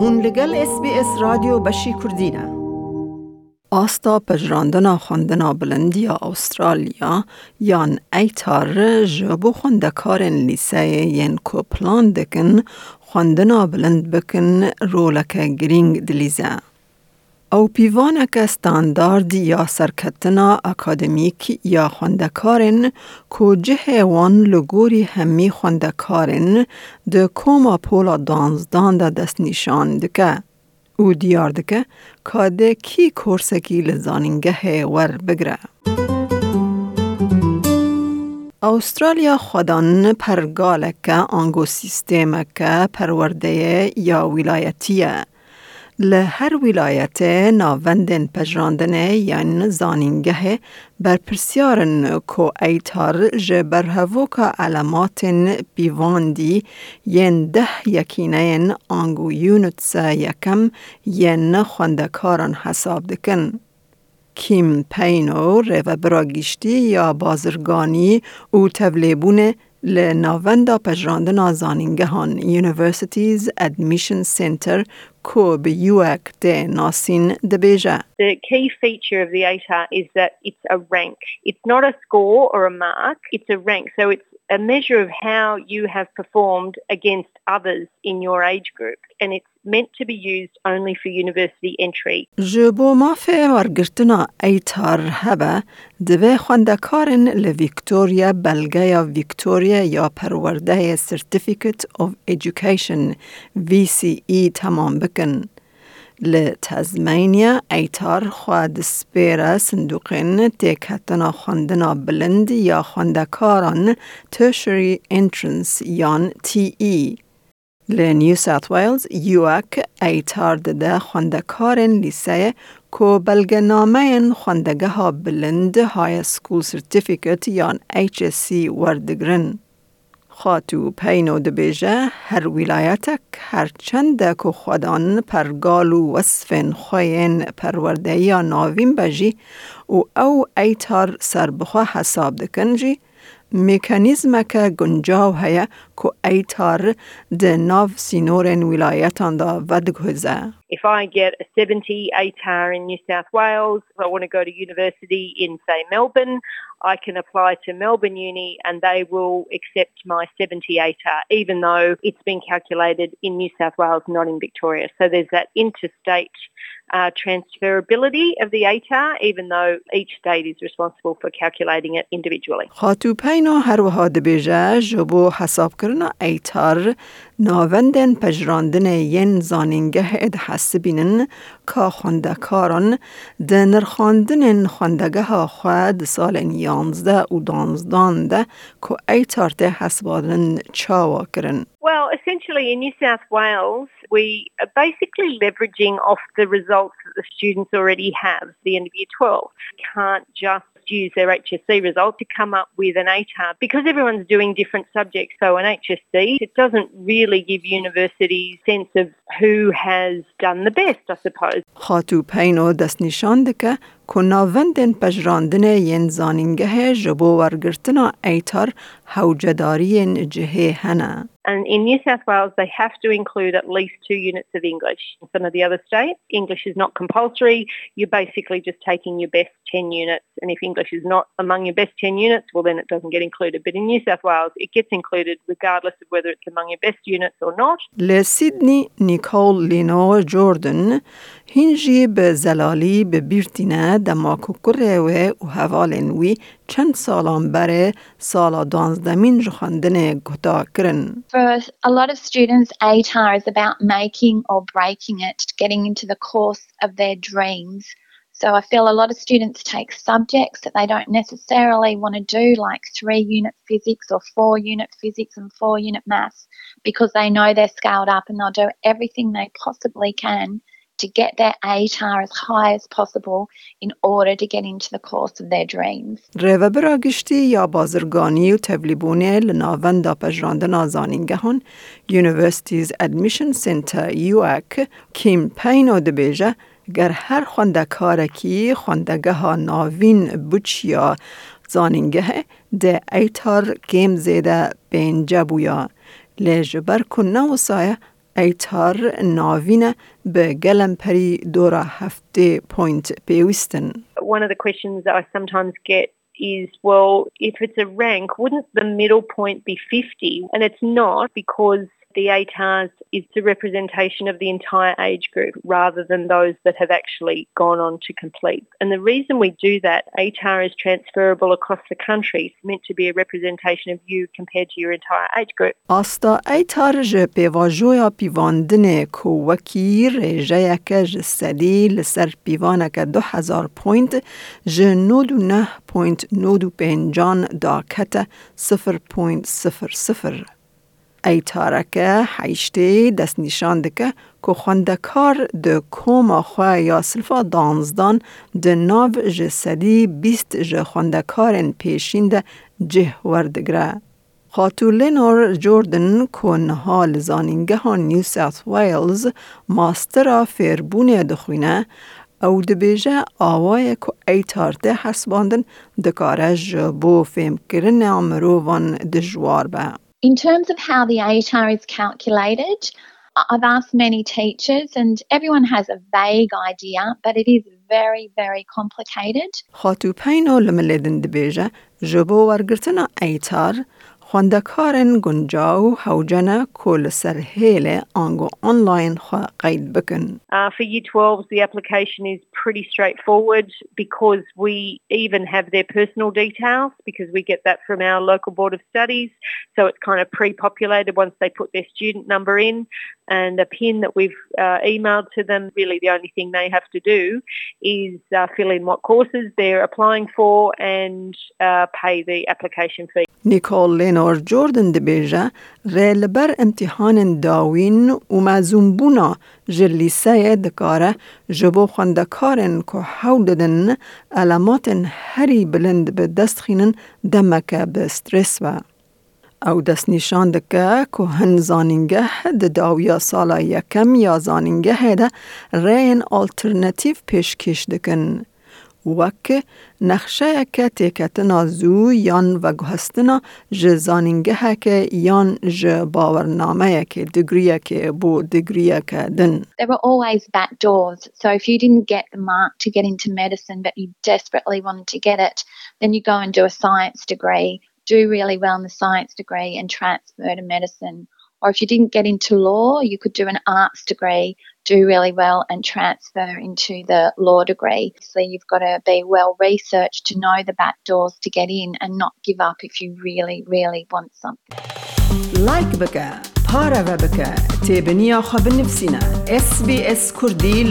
هون لگل اس بی اس رادیو بشی کردینه آستا پجراندنا خواندنا بلندیا استرالیا یان ایتار جبو خوندکارن لیسه ین کو پلان دکن خواندنا بلند بکن رولک گرینگ دلیزه. او پیوانک ستاندارد یا سرکتنا اکادمیک یا خوندکارن کو جه وان لگوری همی خوندکارن ده کوما پولا دانزدان ده دست نشان دکه. او دیار دکه که کی کورسکی لزانینگه ور بگره. استرالیا خودان پرگالک آنگو سیستمک پرورده یا ولایتیه. له هر ولایت ناوندن پجراندنه یان زانینگه بر پرسیارن کو ایتار جه برهوکا علامات بیواندی ین ده یکینه آنگو یونتس یکم ین خوندکاران حساب دکن. کیم پینو رو براگیشتی یا بازرگانی او تولیبونه لناوندا پجراندنا زانینگهان Universities Admission Center کو به یوک ده ناسین دبیجه. The key feature of the ATAR is that it's a rank. It's not a score or a mark, it's a rank. So it's a measure of how you have performed against others in your age group, and it's meant to be used only for university entry. ji bo mafê wergirtina ATAR hebe, divê xwendekarên li Victoria belgeya Victoria ya Perwerdeyê Certificate of Education VCE تمام bikin. لە تەزمینە ئەیتار خوا دسپێرە سندوقێن تێکهتنا خوندنا بلند یا خوندەکاران تشری ئینترنس یان TE. لە نیو سات ویلز یوەک ئەیتار دەدە خوندەکارن لیسەیە کۆ بەلگەنامەیەن خوندەگەها بلند هایە سکول سرتیفیکت یان HSC وەردەگرن. خاتو پینو دبیجه هر ولایتک هر چند که خودان پرگال و وصفن خوین پرورده یا ناوین بجی و او ایتار سربخوا حساب دکنجی میکانیزم که گنجاو هیا که ایتار ده ناو سینورن ولایتان دا ودگوزه. If I get a 70 ATAR in New South Wales, if I want to go to university in, say, Melbourne, I can apply to Melbourne Uni and they will accept my 70 ATAR, even though it's been calculated in New South Wales, not in Victoria. So there's that interstate uh, transferability of the ATAR, even though each state is responsible for calculating it individually. خاتو پینا هر وها دبیجه جبو حساب کرنا ایتار ناوندن پجراندن ین زانینگه اد حسبینن که خوندکاران ده نرخاندن خوندگه ها خود سال یانزده و دانزدان ده که ایتار ده حسبادن چاوا کرن. Well, essentially in New South Wales, we are basically leveraging off the results that the students already have at the end of year 12. Can't just use their HSC result to come up with an ATAR because everyone's doing different subjects. So an HSC, it doesn't really give universities sense of who has done the best, I suppose. خاتو پینو دست نشان دکه که And in New South Wales, they have to include at least two units of English. In some of the other states, English is not compulsory. You're basically just taking your best 10 units. And if English is not among your best 10 units, well, then it doesn't get included. But in New South Wales, it gets included regardless of whether it's among your best units or not. Le Sydney Nicole Lino Jordan hinji be zelali dema. For a lot of students, ATAR is about making or breaking it, getting into the course of their dreams. So I feel a lot of students take subjects that they don't necessarily want to do, like three unit physics or four unit physics and four unit maths, because they know they're scaled up and they'll do everything they possibly can to get their ATAR as high as possible in order to get into the course of their dreams. روه براگشتی یا بازرگانی و تبلیبونه لناوندا پجراندن زانینگهان Universities Admission Center یوک کمپین و دبیجه گر هر خوندکارکی خوندگه ها ناوین بچیا زانینگه ده ایتار گیم زیده بینجا بویا لیجبر کنه و سایه ایتار ناوینه به گلم پری دورا هفته پوینت پیوستن. One of the questions that I sometimes get is, well, if it's a rank, wouldn't the middle point be 50? And it's not because the ATARS is the representation of the entire age group rather than those that have actually gone on to complete. And the reason we do that, ATAR is transferable across the country. It's meant to be a representation of you compared to your entire age group. Asta ATAR ژ پیواژویا پیواندن کوکی رژیک ژ سدی لسر pivanaką 2000 پوینت ژ 99.95 دا کت 0.00 ایتارکه حیشتی دست نشان دکه که خوندکار د کوم خواه یا سلفا دانزدان د ناو جسدی بیست ج خوندکارن پیشین ده جه وردگره. خاتو لینور جوردن کنها لزانینگه ها نیو سات ویلز ماسترا فیربونه دخوینه او د بیجه آوای که ایتار ده حسباندن دکاره بو فیم کرن امروان دجوار به. In terms of how the ATAR is calculated, I've asked many teachers and everyone has a vague idea, but it is very, very complicated. خاتو پینو لملیدن دبیجه جبو ورگرتنا ایتار خوندکارن گنجاو هوجنه کل سر هیل آنگو آنلاین خوا قید بکن. Uh, for Year 12s, the application is pretty straightforward because we even have their personal details because we get that from our local board of studies. So it's kind of pre-populated once they put their student number in and a PIN that we've uh, emailed to them. Really the only thing they have to do is uh, fill in what courses they're applying for and uh, pay the application fee. نیکول لینور جوردن دبیجه ریل بر امتحان داوین و مزومبونا جلیسه دکاره جبو خوندکارن که حول ددن علامات هری بلند به دست خینن دمک به سترس و. او دست نشان دکه که هن زانینگه د داویا سالا یکم یا زانینگه ده رین آلترنتیف پیشکش دکن. وک نقشه که تیکتنا زو یان و گهستنا ج زانینگه که یان ج باورنامه که دگریه که بو دگریه که دن. There were always back doors. So if you didn't get the mark to get into medicine but you desperately wanted to get it, then you go and do a science degree, do really well in the science degree and transfer to medicine. Or if you didn't get into law, you could do an arts degree, do really well, and transfer into the law degree. So you've got to be well researched to know the back doors to get in and not give up if you really, really want something. لایک بکه پاره و بکه تیبنیا خواب نفسینا اس بی اس کردی